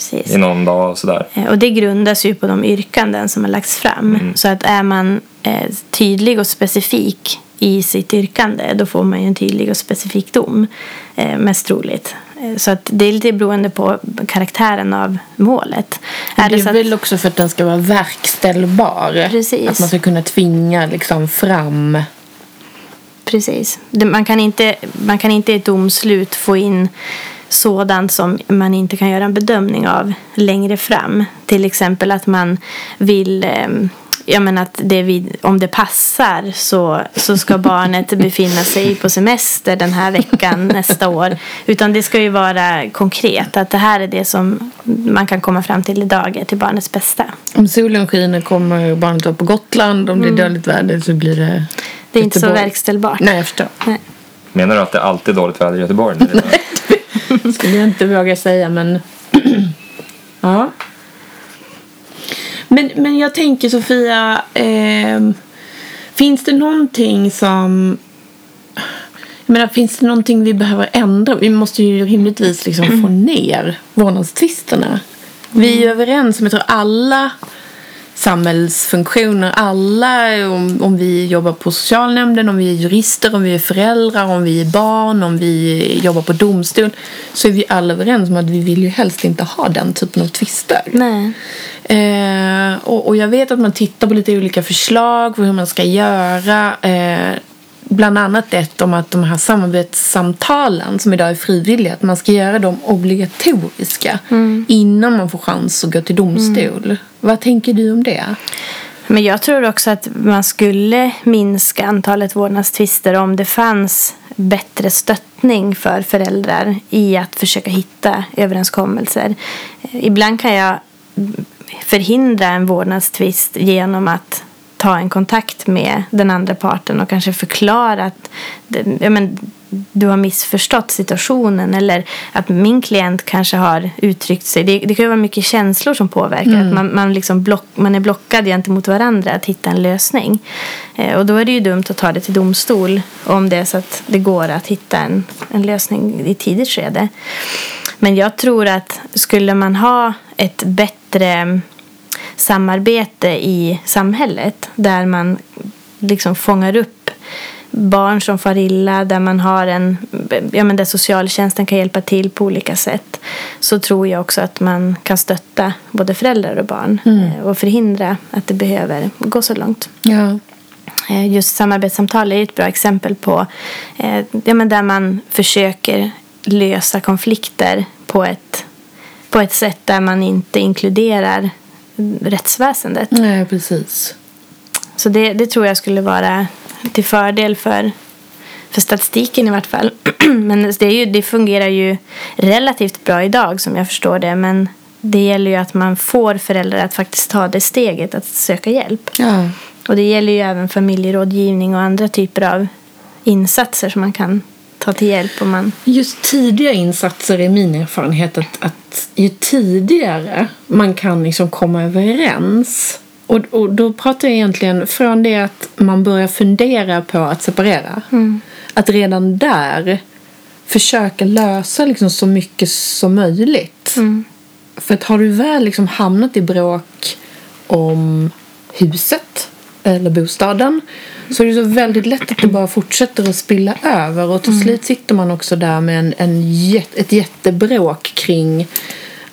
Precis. i någon dag och sådär. Eh, Och det grundas ju på de yrkanden som har lagts fram. Så att är man eh, tydlig och specifik i sitt yrkande då får man ju en tydlig och specifik dom. Eh, mest troligt. Eh, så att det är lite beroende på karaktären av målet. Det Är är det så att, väl också för att den ska vara verkställbar. Precis. Att man ska kunna tvinga liksom fram. precis. Det, man, kan inte, man kan inte i ett domslut få in sådant som man inte kan göra en bedömning av längre fram. Till exempel att man vill ehm, jag menar att det vid, om det passar så, så ska barnet befinna sig på semester den här veckan nästa år. Utan det ska ju vara konkret. Att det här är det som man kan komma fram till idag är till barnets bästa. Om solen skiner kommer barnet vara på Gotland. Om det är dåligt väder så blir det Det är inte så verkställbart. Nej, jag förstår. Nej. Menar du att det alltid är dåligt väder i Göteborg? nu? skulle jag inte våga säga, men... ja. Men, men jag tänker, Sofia... ehm, finns det någonting som... Jag menar, finns det någonting vi behöver ändra? Vi måste ju rimligtvis liksom få ner vårdnadstvisterna. Vi är ju överens om, jag tror alla samhällsfunktioner, alla, om, om vi jobbar på socialnämnden, om vi är jurister, om vi är föräldrar, om vi är barn, om vi jobbar på domstol, så är vi alla överens om att vi vill ju helst inte ha den typen av tvister. Nej. Eh, och, och jag vet att man tittar på lite olika förslag på hur man ska göra. Eh, bland annat ett om att de här samarbetssamtalen som idag är frivilliga, att man ska göra dem obligatoriska innan man får chans att gå till domstol. Vad tänker du om det? Men jag tror också att man skulle minska antalet vårdnadstvister om det fanns bättre stöttning för föräldrar i att försöka hitta överenskommelser. Eh, Ibland kan jag förhindra en vårdnadstvist genom att ta en kontakt med den andra parten och kanske förklara att ja, men, du har missförstått situationen eller att min klient kanske har uttryckt sig. Det, det kan ju vara mycket känslor som påverkar. Att man, man, liksom block, man är blockad gentemot varandra att hitta en lösning. Eh, och då är det ju dumt att ta det till domstol om det är så att det går att hitta en, en lösning i tidigt skede. Men jag tror att skulle man ha ett bättre samarbete i samhället där man liksom fångar upp barn som far illa, där man har en, ja men där socialtjänsten kan hjälpa till på olika sätt så tror jag också att man kan stötta både föräldrar och barn eh, och förhindra att det behöver gå så långt. Ja. Eh, Just samarbetssamtal är ett bra exempel på eh, ja, men där man försöker lösa konflikter på ett, på ett sätt där man inte inkluderar rättsväsendet. Nej, precis. Så det, det tror jag skulle vara till fördel för, för statistiken i vart fall. Men det, är ju, det fungerar ju relativt bra idag som jag förstår det. Men det gäller ju att man får föräldrar att faktiskt ta det steget att söka hjälp. Ja. Och det gäller ju även familjerådgivning och andra typer av insatser som man kan ta till hjälp om man... Just tidiga insatser är min erfarenhet att, att ju tidigare man kan liksom komma överens och, och då pratar jag egentligen från det att man börjar fundera på att separera. Att redan där försöka lösa liksom så mycket som möjligt. För att har du väl liksom hamnat i bråk om huset eller bostaden så är det så väldigt lätt att det bara fortsätter att spilla över och till slut sitter man också där med en, en jät- ett jättebråk kring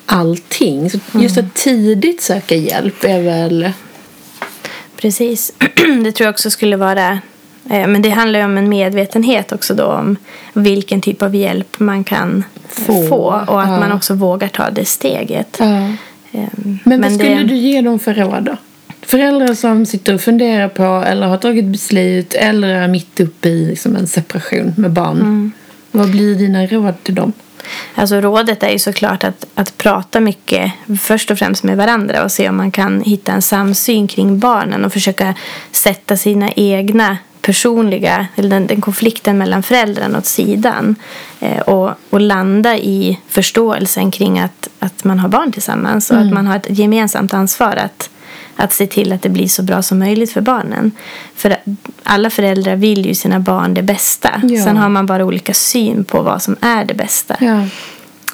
allting. Så just att tidigt söka hjälp är väl... Precis. Det tror jag också skulle vara... eh, Men det handlar ju om en medvetenhet också då om vilken typ av hjälp man kan Få, få, och att ja. man också vågar ta det steget. Ja. Ehm, Men, vad skulle det, du ge dem för råd då? Föräldrar som sitter och funderar på eller har tagit beslut eller är mitt uppe i liksom en separation med barn. Mm. Vad blir dina råd till dem? Alltså rådet är ju såklart att, att prata mycket först och främst med varandra och se om man kan hitta en samsyn kring barnen och försöka sätta sina egna personliga, eller den, den konflikten mellan föräldrarna åt sidan eh, och, och landa i förståelsen kring att, att man har barn tillsammans och att man har ett gemensamt ansvar att, att se till att det blir så bra som möjligt för barnen. För alla föräldrar vill ju sina barn det bästa. Ja. Sen har man bara olika syn på vad som är det bästa. Ja.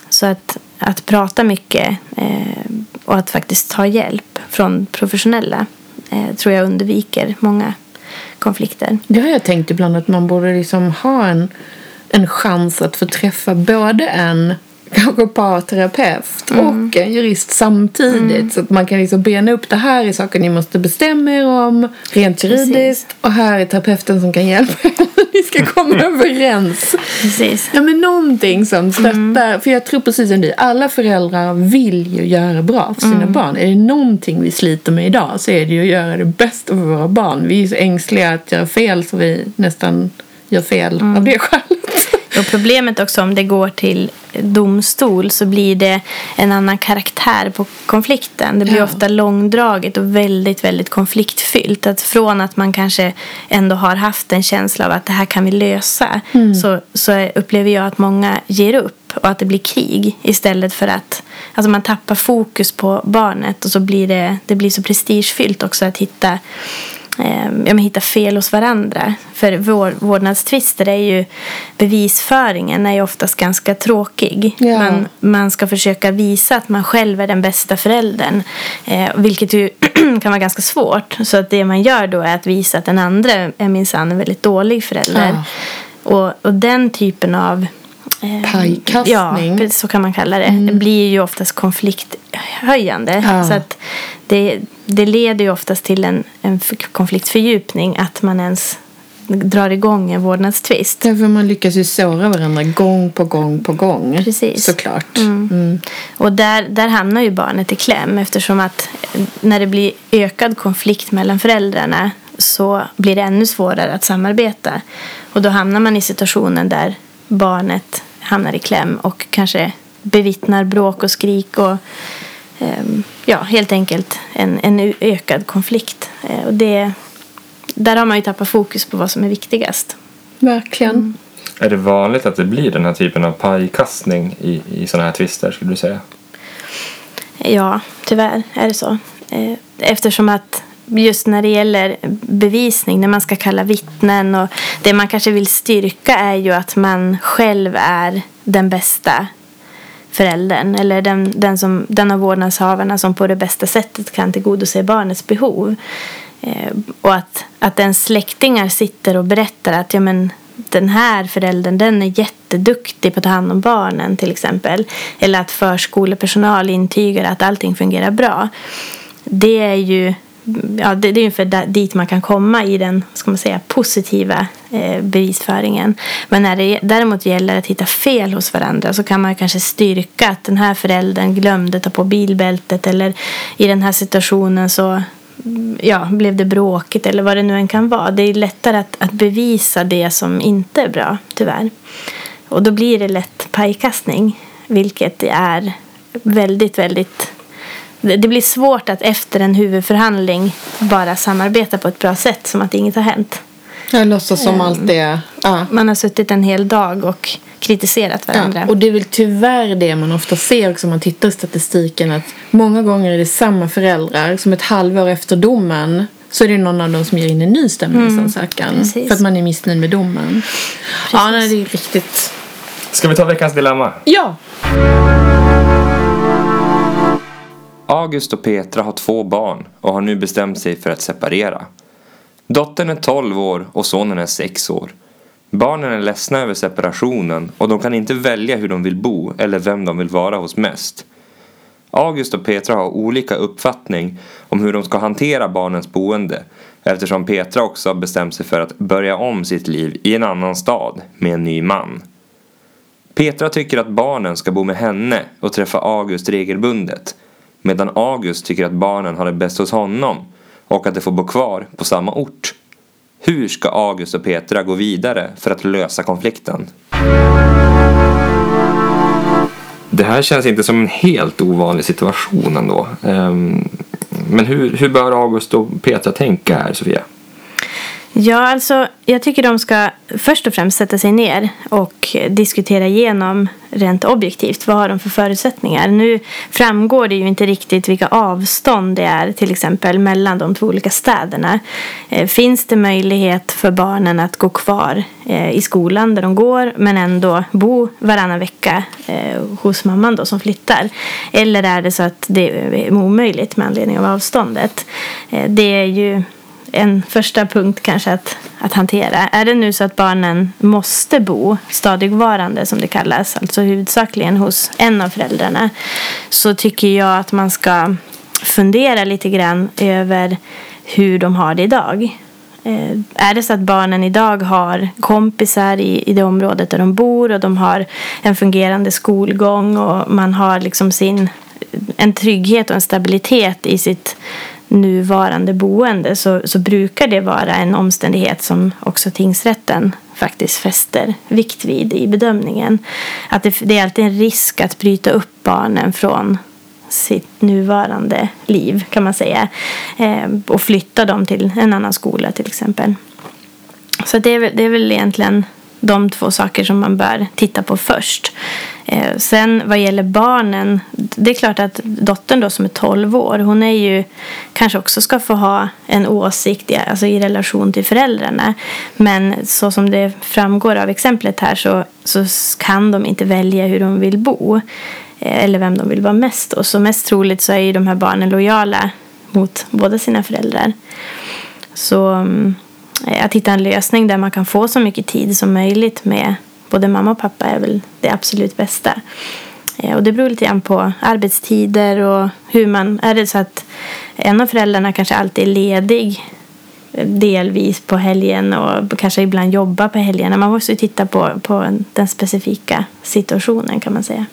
Så att, att prata mycket eh, och att faktiskt ta hjälp från professionella eh, tror jag undviker många konflikter. Det har jag tänkt ibland att man borde liksom ha en, en chans att få träffa både en kanske parterapeut Mm. och en jurist samtidigt. Så att man kan liksom bena upp det här är saker ni måste bestämma er om rent juridiskt. Och här är terapeuten som kan hjälpa er. ni ska komma överens. Precis. Ja men någonting som stöttar. Mm. För jag tror precis som du. Alla föräldrar vill ju göra bra för sina Mm. barn. Är det någonting vi sliter med idag så är det ju att göra det bästa för våra barn. Vi är så ängsliga att göra fel så vi nästan gör fel Mm. av det skälet. Och problemet också om det går till domstol så blir det en annan karaktär på konflikten. Det blir Ja. ofta långdraget och väldigt, väldigt konfliktfyllt. Att från att man kanske ändå har haft en känsla av att det här kan vi lösa så, så upplever jag att många ger upp och att det blir krig istället för att alltså man tappar fokus på barnet och så blir det, det blir så prestigefyllt också att hitta eh, ja, men hitta fel hos varandra. För vår, vårdnadstvister är ju bevisföringen är ju oftast ganska tråkig. Ja. Man, man ska försöka visa att man själv är den bästa föräldern. Eh, vilket ju kan vara ganska svårt. Så att det man gör då är att visa att den andra är minsann en väldigt dålig förälder. Och, och den typen av eh, Pajkastning. Ja, så kan man kalla det. Det blir ju oftast konflikthöjande. Ja. Så att det, det leder ju oftast till en, en konfliktfördjupning att man ens drar igång en vårdnadstvist. Därför man lyckas ju såra varandra gång på gång på gång. Precis. Såklart. Mm. Och där, där hamnar ju barnet i kläm eftersom att när det blir ökad konflikt mellan föräldrarna så blir det ännu svårare att samarbeta. Och då hamnar man i situationen där barnet hamnar i kläm och kanske bevittnar bråk och skrik och ja, helt enkelt en, en ökad konflikt. Eh, Och det, där har man ju tappat fokus på vad som är viktigast. Verkligen. Är det vanligt att det blir den här typen av pajkastning i, i sådana här tvister skulle du säga? Ja, tyvärr är det så. Eh, Eftersom att just när det gäller bevisning, när man ska kalla vittnen och det man kanske vill styrka är ju att man själv är den bästa föräldern eller den, den, som, den av vårdnadshavarna som på det bästa sättet kan tillgodose barnets behov. Eh, och att, att ens släktingar sitter och berättar att ja, men, den här föräldern den är jätteduktig på att ta hand om barnen till exempel. Eller att förskolepersonal intygar att allting fungerar bra. Det är ju ja, det, det är ungefär dit man kan komma i den ska man säga, positiva eh, bevisföringen. Men när det däremot gäller att hitta fel hos varandra så kan man kanske styrka att den här föräldern glömde ta på bilbältet eller i den här situationen så ja, blev det bråkigt eller vad det nu än kan vara. Det är lättare att, att bevisa det som inte är bra, tyvärr. Och då blir det lätt pajkastning, vilket är väldigt, väldigt det blir svårt att efter en huvudförhandling bara samarbeta på ett bra sätt som att inget har hänt. Jag låtsas som allt det ja. Man har suttit en hel dag och kritiserat varandra. Ja, och det är väl tyvärr det man ofta ser också om man tittar i statistiken att många gånger är det samma föräldrar som ett halvår efter domen så är det någon av dem som ger in en ny stämningsansökan mm, för att man är missnöjd med domen. Precis. Ja, nej, det är riktigt. Ska vi ta veckans dilemma? Ja! August och Petra har två barn och har nu bestämt sig för att separera. Dottern är 12 år och sonen är 6 år. Barnen är ledsna över separationen och de kan inte välja hur de vill bo eller vem de vill vara hos mest. August och Petra har olika uppfattning om hur de ska hantera barnens boende eftersom Petra också har bestämt sig för att börja om sitt liv i en annan stad med en ny man. Petra tycker att barnen ska bo med henne och träffa August regelbundet medan August tycker att barnen har det bäst hos honom och att de får bo kvar på samma ort. Hur ska August och Petra gå vidare för att lösa konflikten? Det här känns inte som en helt ovanlig situation ändå. Ehm, men hur, hur bör August och Petra tänka här, Sofia? Ja, alltså jag tycker de ska först och främst sätta sig ner och diskutera igenom rent objektivt. Vad har de för förutsättningar? Nu framgår det ju inte riktigt vilka avstånd det är till exempel mellan de två olika städerna. Eh, finns det möjlighet för barnen att gå kvar eh, i skolan där de går men ändå bo varannan vecka eh, hos mamman då som flyttar? Eller är det så att det är omöjligt med anledning av avståndet? Det är ju en första punkt kanske att, att hantera. Är det nu så att barnen måste bo stadigvarande som det kallas, alltså huvudsakligen hos en av föräldrarna, så tycker jag att man ska fundera lite grann över hur de har det idag. Eh, är det så att barnen idag har kompisar i, i det området där de bor och de har en fungerande skolgång och man har liksom sin, en trygghet och en stabilitet i sitt nuvarande boende så, så brukar det vara en omständighet som också tingsrätten faktiskt fäster vikt vid i bedömningen. Att det, det är alltid en risk att bryta upp barnen från sitt nuvarande liv kan man säga eh, och flytta dem till en annan skola till exempel. Så det är, det är väl egentligen de två saker som man bör titta på först. Eh, sen vad gäller barnen, det är klart att dottern då som är 12 år, hon är ju kanske också ska få ha en åsikt i, alltså i relation till föräldrarna. Men så som det framgår av exemplet här så, så kan de inte välja hur de vill bo. Eh, eller vem de vill vara mest hos. Så mest troligt så är ju de här barnen lojala mot båda sina föräldrar. Så eh, att hitta en lösning där man kan få så mycket tid som möjligt med både mamma och pappa är väl det absolut bästa. Eh, och det beror lite grann på arbetstider och hur man... Är det så att en av föräldrarna kanske alltid är ledig eh, delvis på helgen och kanske ibland jobbar på helgerna. Man måste ju titta på, på den specifika situationen kan man säga.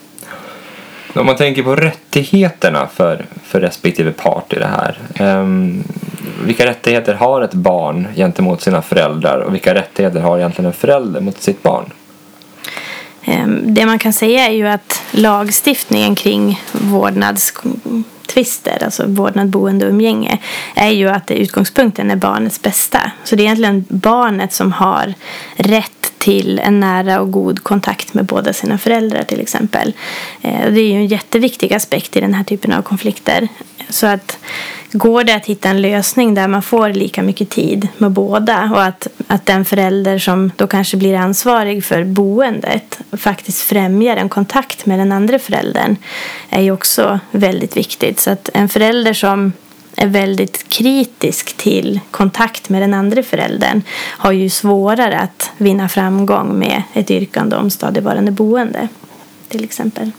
Om man tänker på rättigheterna för, för respektive part i det här. Um, vilka rättigheter har ett barn gentemot sina föräldrar och vilka rättigheter har egentligen en förälder mot sitt barn? Ehm, det man kan säga är ju att lagstiftningen kring vårdnadstvister, alltså vårdnad, boende och umgänge, är ju att utgångspunkten är barnets bästa. Så det är egentligen barnet som har rätt till en nära och god kontakt med båda sina föräldrar till exempel. Ehm, det är ju en jätteviktig aspekt i den här typen av konflikter. Så att går det att hitta en lösning där man får lika mycket tid med båda och att, att den förälder som då kanske blir ansvarig för boendet faktiskt främjar en kontakt med den andra föräldern är ju också väldigt viktigt. Så att en förälder som är väldigt kritisk till kontakt med den andra föräldern har ju svårare att vinna framgång med ett yrkande om stadigvarande boende till exempel.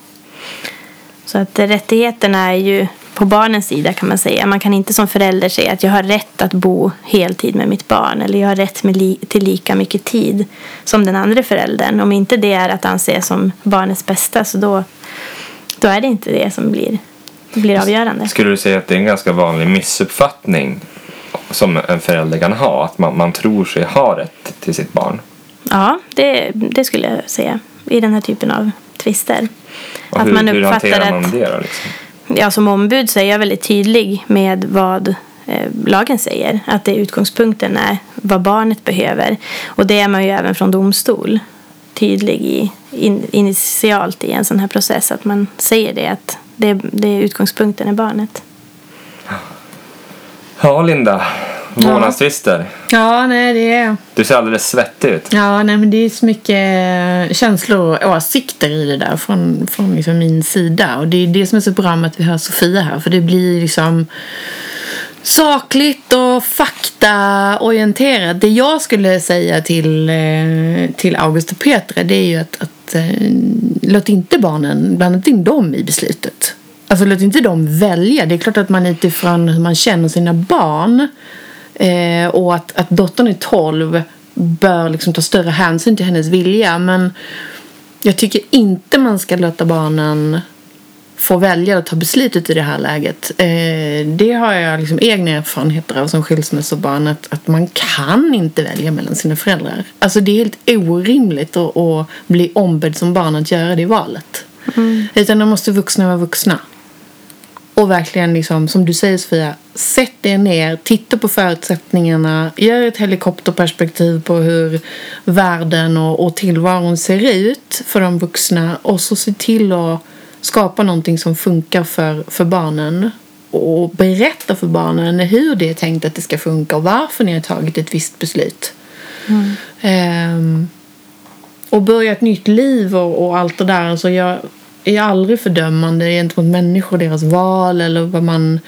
Så att rättigheterna är ju på barnens sida kan man säga. Man kan inte som förälder säga att jag har rätt att bo heltid med mitt barn eller jag har rätt li till lika mycket tid som den andra föräldern. Om inte det är att anse som barnets bästa så då, då är det inte det som blir, blir avgörande. Skulle du säga att det är en ganska vanlig missuppfattning som en förälder kan ha? Att man, man tror sig ha rätt till sitt barn? Ja, det, det skulle jag säga i den här typen av tvister. Och att hur, man hur hanterar man det då? Liksom? Ja, som ombud så är jag väldigt tydlig med vad eh, lagen säger. Att det utgångspunkten är vad barnet behöver. Och det är man ju även från domstol tydlig i, in, initialt i en sån här process. Att man säger det att det, det utgångspunkten är barnet. Ja, Linda. Vårdnadstvister. Ja, nej det är... Du ser alldeles svettig ut. Ja, nej men det är så mycket känslor och åsikter i det där från, från liksom min sida. Och det är det som är så bra med att vi har Sofia här. För det blir liksom sakligt och faktaorienterat. Det jag skulle säga till, eh, till August och Petra det är ju att, att eh, låt inte barnen, blanda in dem i beslutet. Alltså låt inte dem välja. Det är klart att man utifrån hur man känner sina barn Eh, och att, att dottern är 12 bör liksom ta större hänsyn till hennes vilja. Men jag tycker inte man ska låta barnen få välja att ta beslutet i det här läget. Eh, det har jag liksom egna erfarenheter av som skilsmässobarn. Att, att man kan inte välja mellan sina föräldrar. Alltså det är helt orimligt att, att bli ombedd som barn att göra det valet. Mm. Utan de måste vuxna vara vuxna. Och verkligen, liksom, som du säger Sofia, sätt er ner, titta på förutsättningarna, gör ett helikopterperspektiv på hur världen och, och tillvaron ser ut för de vuxna och så se till att skapa någonting som funkar för, för barnen och berätta för barnen hur det är tänkt att det ska funka och varför ni har tagit ett visst beslut. Mm. Um, och börja ett nytt liv och, och allt det där. Alltså jag, är aldrig fördömande gentemot människor och deras val eller vad man...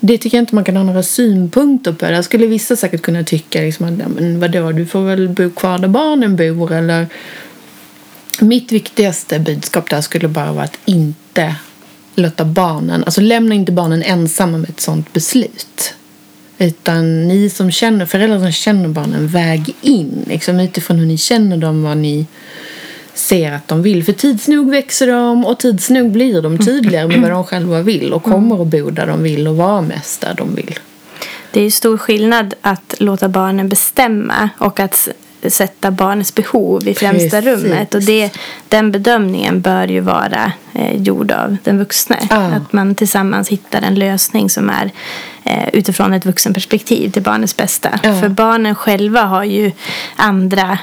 Det tycker jag inte man kan ha några synpunkter på. Där skulle vissa säkert kunna tycka liksom att men vadå, du får väl bo kvar där barnen bor eller... Mitt viktigaste budskap där skulle bara vara att inte låta barnen, alltså lämna inte barnen ensamma med ett sånt beslut. Utan ni som känner, föräldrar som känner barnen, väg in liksom utifrån hur ni känner dem, vad ni ser att de vill. För tids nog växer de och tids nog blir de tydligare med vad de själva vill och kommer att bo där de vill och vara mest där de vill. Det är stor skillnad att låta barnen bestämma och att sätta barnets behov i främsta Precis. rummet. Och det, den bedömningen bör ju vara eh, gjord av den vuxne. Ah. Att man tillsammans hittar en lösning som är eh, utifrån ett vuxenperspektiv till barnets bästa. Ah. För barnen själva har ju andra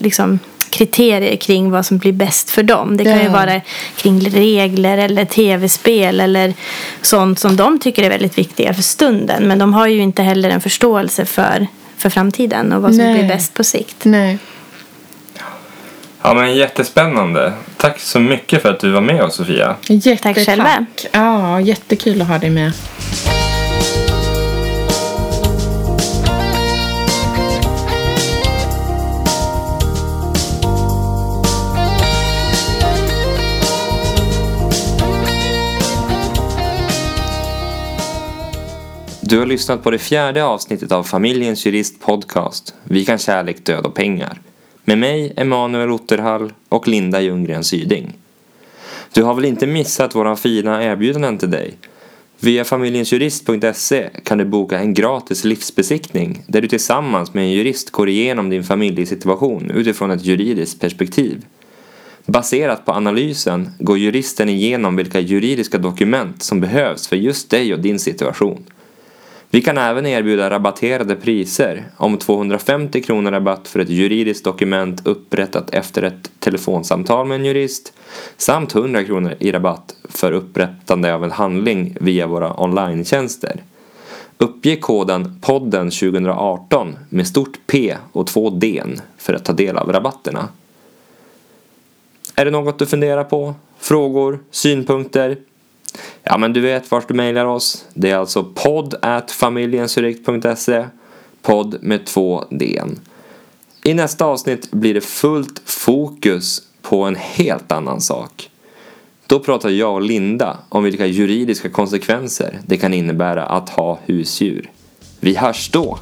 liksom, kriterier kring vad som blir bäst för dem. Det kan ju vara kring regler eller tv-spel eller sånt som de tycker är väldigt viktiga för stunden. Men de har ju inte heller en förståelse för, för framtiden och vad som Nej. blir bäst på sikt. Nej. Ja, men jättespännande. Tack så mycket för att du var med oss, Sofia. Tack själva. Ja, jättekul att ha dig med. Du har lyssnat på det fjärde avsnittet av Familjens Jurist Podcast Vi kan kärlek, död och pengar med mig, Emanuel Otterhall och Linda Ljunggren Syding. Du har väl inte missat våra fina erbjudanden till dig? Via familjensjurist.se kan du boka en gratis livsbesiktning där du tillsammans med en jurist går igenom din familjesituation utifrån ett juridiskt perspektiv. Baserat på analysen går juristen igenom vilka juridiska dokument som behövs för just dig och din situation. Vi kan även erbjuda rabatterade priser om 250 kronor rabatt för ett juridiskt dokument upprättat efter ett telefonsamtal med en jurist samt 100 kronor i rabatt för upprättande av en handling via våra online-tjänster. Uppge koden podden 2018 med stort P och två D för att ta del av rabatterna. Är det något du funderar på? Frågor? Synpunkter? Ja, men du vet vart du mejlar oss. Det är alltså podd familjensurikt.se Podd med två D. I nästa avsnitt blir det fullt fokus på en helt annan sak. Då pratar jag och Linda om vilka juridiska konsekvenser det kan innebära att ha husdjur. Vi hörs då!